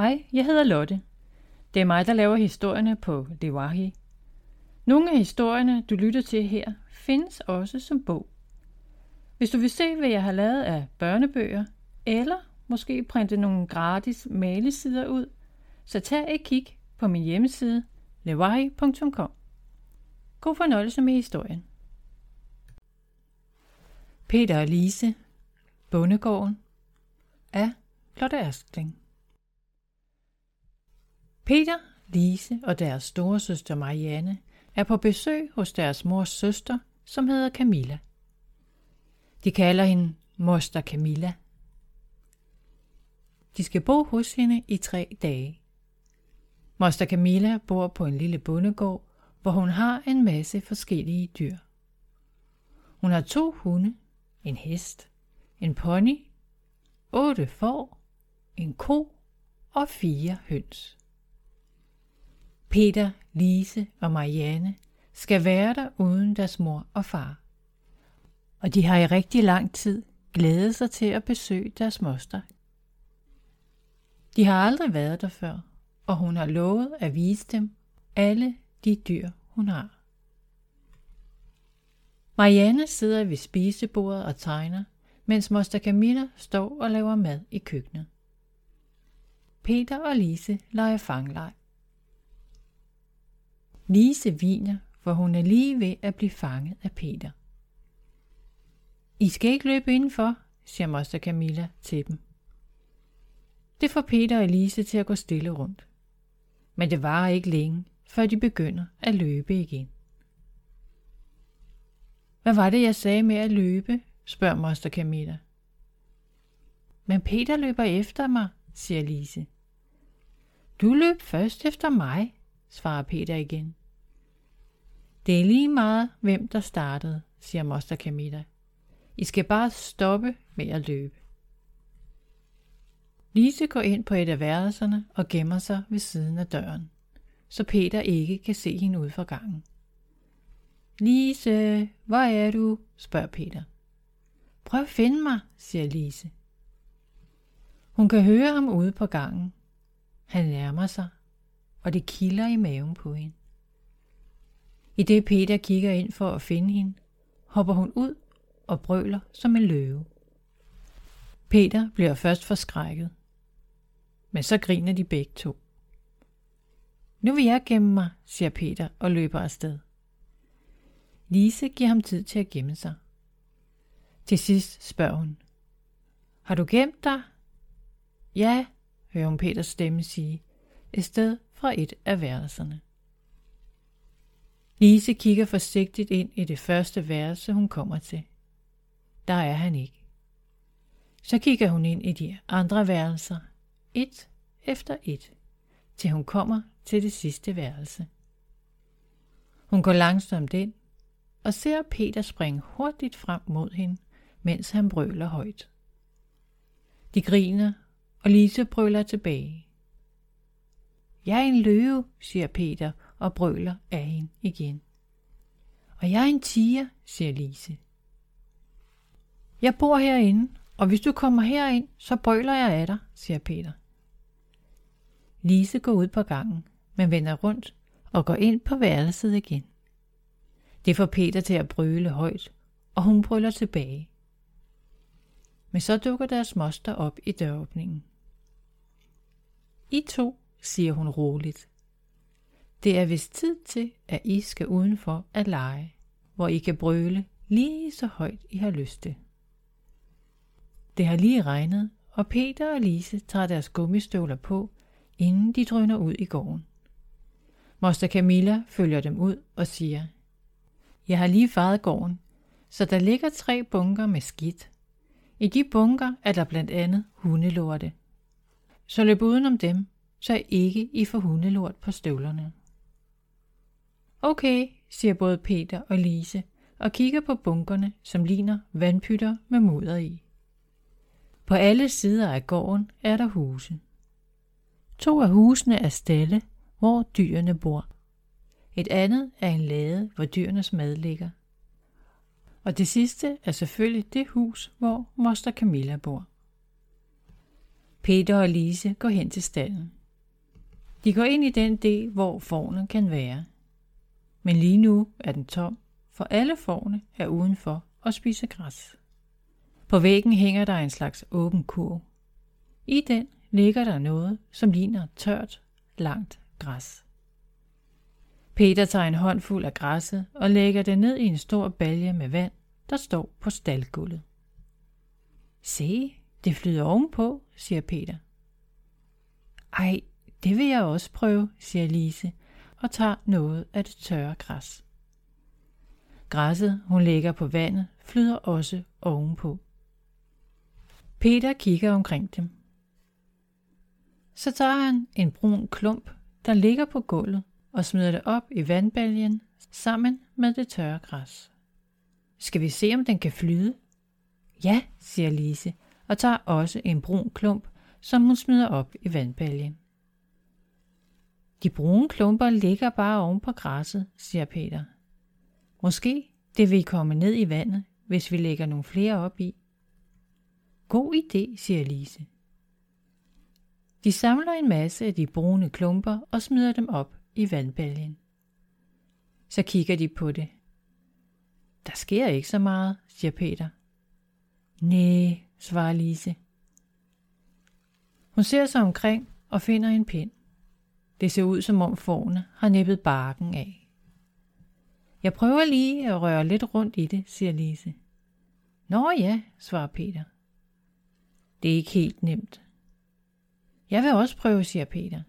Hej, jeg hedder Lotte. Det er mig, der laver historierne på Lewahi. Nogle af historierne, du lytter til her, findes også som bog. Hvis du vil se, hvad jeg har lavet af børnebøger, eller måske printe nogle gratis malesider ud, så tag et kig på min hjemmeside lewahi.com. God fornøjelse med historien. Peter og Lise, Bondegården af Lotte Askling. Peter, Lise og deres store søster Marianne er på besøg hos deres mors søster, som hedder Camilla. De kalder hende Moster Camilla. De skal bo hos hende i tre dage. Moster Camilla bor på en lille bondegård, hvor hun har en masse forskellige dyr. Hun har to hunde, en hest, en pony, otte får, en ko og fire høns. Peter, Lise og Marianne skal være der uden deres mor og far. Og de har i rigtig lang tid glædet sig til at besøge deres moster. De har aldrig været der før, og hun har lovet at vise dem alle de dyr, hun har. Marianne sidder ved spisebordet og tegner, mens moster Camilla står og laver mad i køkkenet. Peter og Lise leger fangleg. Lise viner, for hun er lige ved at blive fanget af Peter. I skal ikke løbe indenfor, siger moster Camilla til dem. Det får Peter og Lise til at gå stille rundt. Men det varer ikke længe, før de begynder at løbe igen. Hvad var det, jeg sagde med at løbe? spørger moster Camilla. Men Peter løber efter mig, siger Lise. Du løb først efter mig, svarer Peter igen. Det er lige meget, hvem der startede, siger moster Camilla. I skal bare stoppe med at løbe. Lise går ind på et af værelserne og gemmer sig ved siden af døren, så Peter ikke kan se hende ud fra gangen. Lise, hvor er du? spørger Peter. Prøv at finde mig, siger Lise. Hun kan høre ham ude på gangen. Han nærmer sig, og det kilder i maven på hende. I det Peter kigger ind for at finde hende, hopper hun ud og brøler som en løve. Peter bliver først forskrækket, men så griner de begge to. Nu vil jeg gemme mig, siger Peter og løber afsted. Lise giver ham tid til at gemme sig. Til sidst spørger hun. Har du gemt dig? Ja, hører hun Peters stemme sige, et sted fra et af værelserne. Lise kigger forsigtigt ind i det første værelse, hun kommer til. Der er han ikke. Så kigger hun ind i de andre værelser, et efter et, til hun kommer til det sidste værelse. Hun går langsomt ind og ser Peter springe hurtigt frem mod hende, mens han brøler højt. De griner, og Lise brøler tilbage. Jeg er en løve, siger Peter og brøler af hende igen. Og jeg er en tiger, siger Lise. Jeg bor herinde, og hvis du kommer herind, så brøler jeg af dig, siger Peter. Lise går ud på gangen, men vender rundt og går ind på værelset igen. Det får Peter til at brøle højt, og hun brøler tilbage. Men så dukker deres moster op i døråbningen. I to, siger hun roligt. Det er vist tid til, at I skal udenfor at lege, hvor I kan brøle lige så højt I har lyst til. Det har lige regnet, og Peter og Lise tager deres gummistøvler på, inden de drøner ud i gården. Moster Camilla følger dem ud og siger, Jeg har lige faret gården, så der ligger tre bunker med skidt. I de bunker er der blandt andet hundelorte. Så løb udenom dem, så ikke I får hundelort på støvlerne. Okay, siger både Peter og Lise og kigger på bunkerne, som ligner vandpytter med mudder i. På alle sider af gården er der huse. To af husene er stalle, hvor dyrene bor. Et andet er en lade, hvor dyrenes mad ligger. Og det sidste er selvfølgelig det hus, hvor moster Camilla bor. Peter og Lise går hen til stallen. De går ind i den del, hvor fårene kan være. Men lige nu er den tom, for alle fårene er udenfor og spiser græs. På væggen hænger der en slags åben kurv. I den ligger der noget, som ligner tørt, langt græs. Peter tager en håndfuld af græsset og lægger det ned i en stor balje med vand, der står på staldgulvet. Se, det flyder ovenpå, siger Peter. Ej, det vil jeg også prøve, siger Lise og tager noget af det tørre græs. Græsset, hun lægger på vandet, flyder også ovenpå. Peter kigger omkring dem. Så tager han en brun klump, der ligger på gulvet, og smider det op i vandbaljen sammen med det tørre græs. Skal vi se, om den kan flyde? Ja, siger Lise, og tager også en brun klump, som hun smider op i vandbaljen. De brune klumper ligger bare oven på græsset, siger Peter. Måske det vil komme ned i vandet, hvis vi lægger nogle flere op i. God idé, siger Lise. De samler en masse af de brune klumper og smider dem op i vandbaljen. Så kigger de på det. Der sker ikke så meget, siger Peter. Næh, svarer Lise. Hun ser sig omkring og finder en pind. Det ser ud som om fårene har nippet barken af. Jeg prøver lige at røre lidt rundt i det, siger Lise. Nå ja, svarer Peter. Det er ikke helt nemt. Jeg vil også prøve, siger Peter.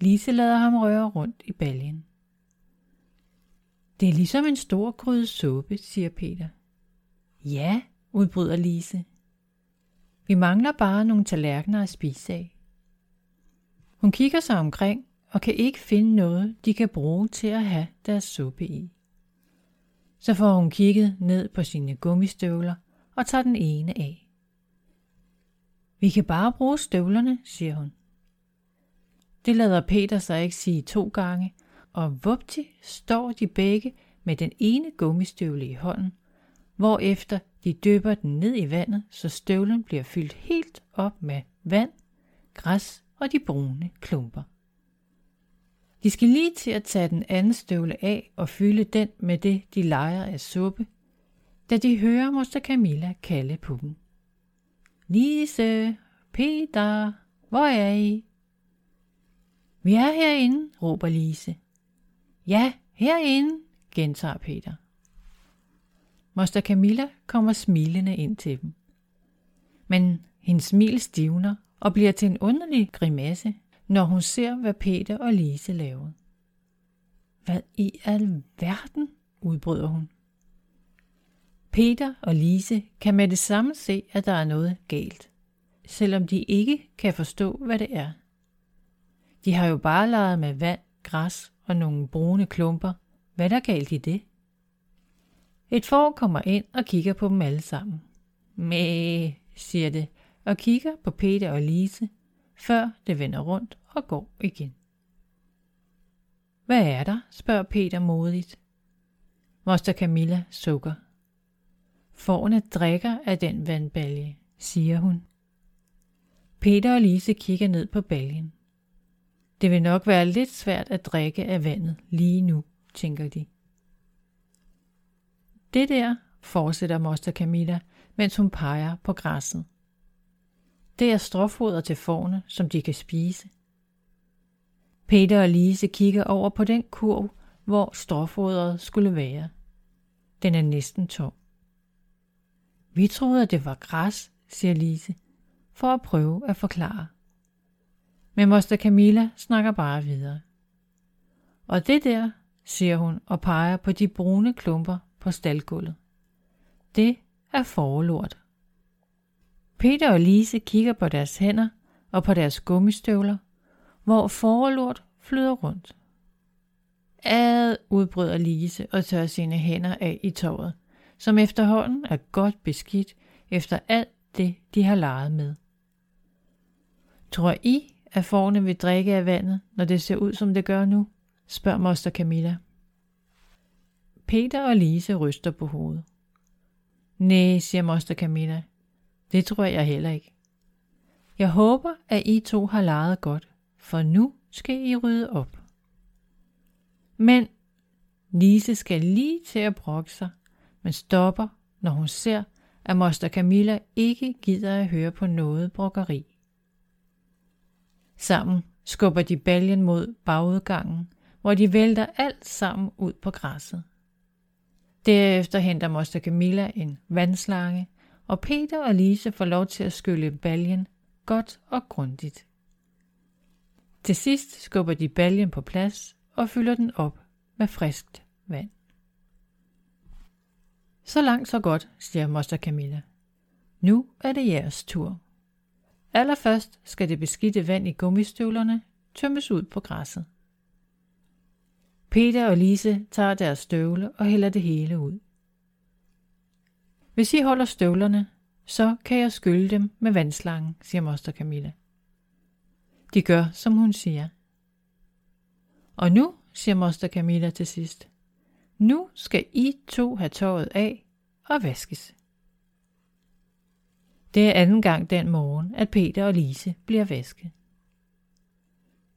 Lise lader ham røre rundt i baljen. Det er ligesom en stor gryde suppe, siger Peter. Ja, udbryder Lise. Vi mangler bare nogle tallerkener at spise af. Hun kigger sig omkring og kan ikke finde noget, de kan bruge til at have deres suppe i. Så får hun kigget ned på sine gummistøvler og tager den ene af. Vi kan bare bruge støvlerne, siger hun. Det lader Peter sig ikke sige to gange, og vupti står de begge med den ene gummistøvle i hånden, hvorefter de dypper den ned i vandet, så støvlen bliver fyldt helt op med vand, græs og de brune klumper. De skal lige til at tage den anden støvle af og fylde den med det, de leger af suppe, da de hører moster Camilla kalde på dem. Lise, Peter, hvor er I? Vi er herinde, råber Lise. Ja, herinde, gentager Peter. Moster Camilla kommer smilende ind til dem. Men hendes smil stivner, og bliver til en underlig grimasse, når hun ser, hvad Peter og Lise laver. Hvad i alverden, udbryder hun. Peter og Lise kan med det samme se, at der er noget galt, selvom de ikke kan forstå, hvad det er. De har jo bare leget med vand, græs og nogle brune klumper. Hvad er der galt i det? Et får kommer ind og kigger på dem alle sammen. Mæh, siger det, og kigger på Peter og Lise, før det vender rundt og går igen. Hvad er der? spørger Peter modigt. Moster Camilla sukker. Forne drikker af den vandbalje, siger hun. Peter og Lise kigger ned på baljen. Det vil nok være lidt svært at drikke af vandet lige nu, tænker de. Det der, fortsætter moster Camilla, mens hun peger på græsset. Det er stråfoder til forne, som de kan spise. Peter og Lise kigger over på den kurv, hvor stråfoderet skulle være. Den er næsten tom. Vi troede, at det var græs, siger Lise, for at prøve at forklare. Men moster Camilla snakker bare videre. Og det der, siger hun og peger på de brune klumper på staldgulvet. Det er forlort. Peter og Lise kigger på deres hænder og på deres gummistøvler, hvor forlort flyder rundt. Ad, udbryder Lise og tør sine hænder af i tåret, som efterhånden er godt beskidt efter alt det, de har leget med. Tror I, at forne vil drikke af vandet, når det ser ud, som det gør nu? spørger moster Camilla. Peter og Lise ryster på hovedet. Nej, siger moster Camilla. Det tror jeg heller ikke. Jeg håber, at I to har leget godt, for nu skal I rydde op. Men Lise skal lige til at brokke sig, men stopper, når hun ser, at moster Camilla ikke gider at høre på noget brokkeri. Sammen skubber de baljen mod bagudgangen, hvor de vælter alt sammen ud på græsset. Derefter henter moster Camilla en vandslange, og Peter og Lise får lov til at skylle baljen godt og grundigt. Til sidst skubber de baljen på plads og fylder den op med friskt vand. Så langt så godt, siger moster Camilla. Nu er det jeres tur. Allerførst skal det beskidte vand i gummistøvlerne tømmes ud på græsset. Peter og Lise tager deres støvle og hælder det hele ud. Hvis I holder støvlerne, så kan jeg skylle dem med vandslangen, siger moster Camilla. De gør, som hun siger. Og nu, siger moster Camilla til sidst, nu skal I to have tøjet af og vaskes. Det er anden gang den morgen, at Peter og Lise bliver vasket.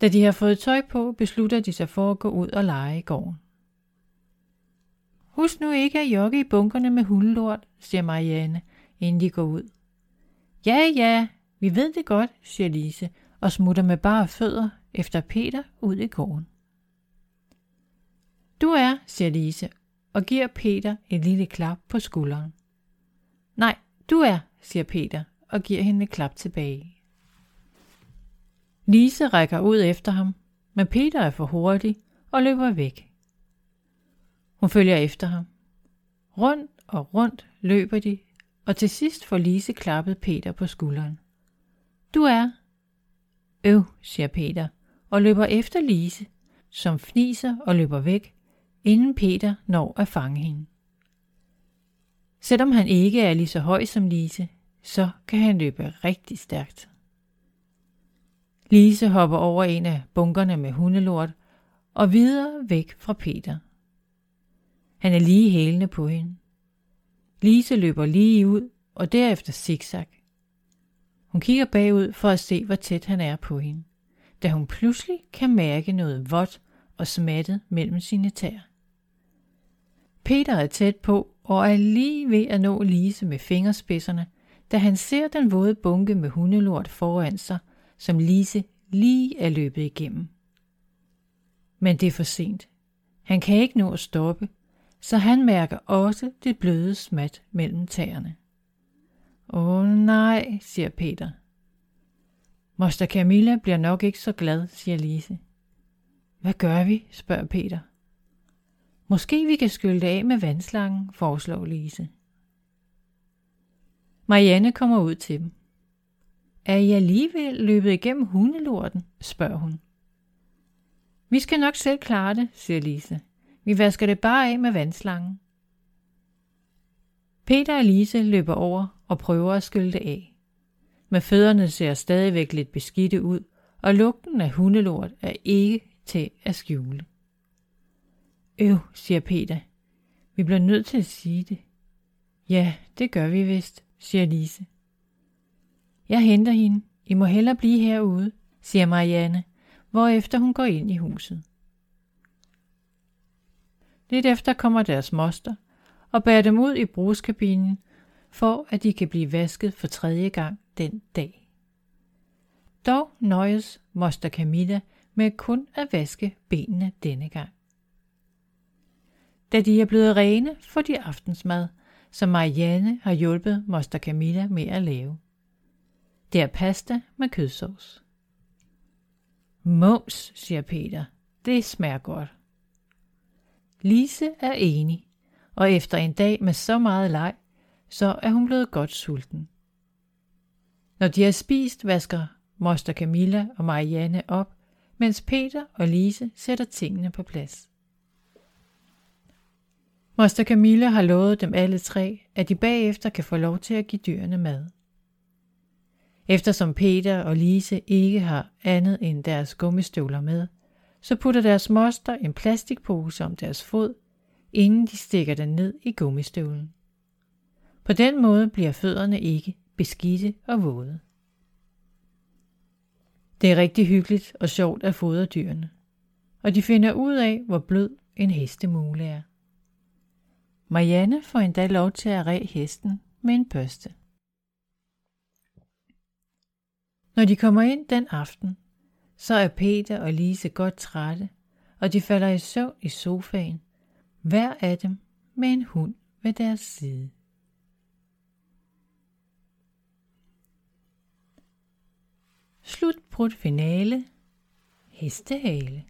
Da de har fået tøj på, beslutter de sig for at gå ud og lege i gården. Husk nu ikke at jogge i bunkerne med hundelort, siger Marianne, inden de går ud. Ja, ja, vi ved det godt, siger Lise, og smutter med bare fødder efter Peter ud i gården. Du er, siger Lise, og giver Peter et lille klap på skulderen. Nej, du er, siger Peter og giver hende et klap tilbage. Lise rækker ud efter ham, men Peter er for hurtig og løber væk. Hun følger efter ham. Rundt og rundt løber de, og til sidst får Lise klappet Peter på skulderen. Du er. Øv, siger Peter, og løber efter Lise, som fniser og løber væk, inden Peter når at fange hende. Selvom han ikke er lige så høj som Lise, så kan han løbe rigtig stærkt. Lise hopper over en af bunkerne med hundelort og videre væk fra Peter. Han er lige hælende på hende. Lise løber lige ud og derefter zigzag. Hun kigger bagud for at se, hvor tæt han er på hende, da hun pludselig kan mærke noget vådt og smattet mellem sine tæer. Peter er tæt på og er lige ved at nå Lise med fingerspidserne, da han ser den våde bunke med hundelort foran sig, som Lise lige er løbet igennem. Men det er for sent. Han kan ikke nå at stoppe, så han mærker også det bløde smat mellem tæerne. Åh nej, siger Peter. Moster Camilla bliver nok ikke så glad, siger Lise. Hvad gør vi, spørger Peter. Måske vi kan skylle det af med vandslangen, foreslår Lise. Marianne kommer ud til dem. Er I alligevel løbet igennem hundelorten, spørger hun. Vi skal nok selv klare det, siger Lise. Vi vasker det bare af med vandslangen. Peter og Lise løber over og prøver at skylle det af. Men fødderne ser stadigvæk lidt beskidte ud, og lugten af hundelort er ikke til at skjule. Øv, siger Peter. Vi bliver nødt til at sige det. Ja, det gør vi vist, siger Lise. Jeg henter hende. I må hellere blive herude, siger Marianne, hvorefter hun går ind i huset. Lidt efter kommer deres moster og bærer dem ud i brugskabinen, for at de kan blive vasket for tredje gang den dag. Dog nøjes moster Camilla med kun at vaske benene denne gang. Da de er blevet rene, får de aftensmad, som Marianne har hjulpet moster Camilla med at lave. Det er pasta med kødsovs. Mums, siger Peter. Det smager godt. Lise er enig, og efter en dag med så meget leg, så er hun blevet godt sulten. Når de har spist, vasker moster Camilla og Marianne op, mens Peter og Lise sætter tingene på plads. Moster Camilla har lovet dem alle tre, at de bagefter kan få lov til at give dyrene mad. Eftersom Peter og Lise ikke har andet end deres gummistøvler med, så putter deres moster en plastikpose om deres fod, inden de stikker den ned i gummistøvlen. På den måde bliver fødderne ikke beskidte og våde. Det er rigtig hyggeligt og sjovt at fodre dyrene, og de finder ud af, hvor blød en hestemule er. Marianne får endda lov til at ræ hesten med en børste. Når de kommer ind den aften, så er Peter og Lise godt trætte, og de falder i søvn i sofaen, hver af dem med en hund ved deres side. Slut finale. Hestehale.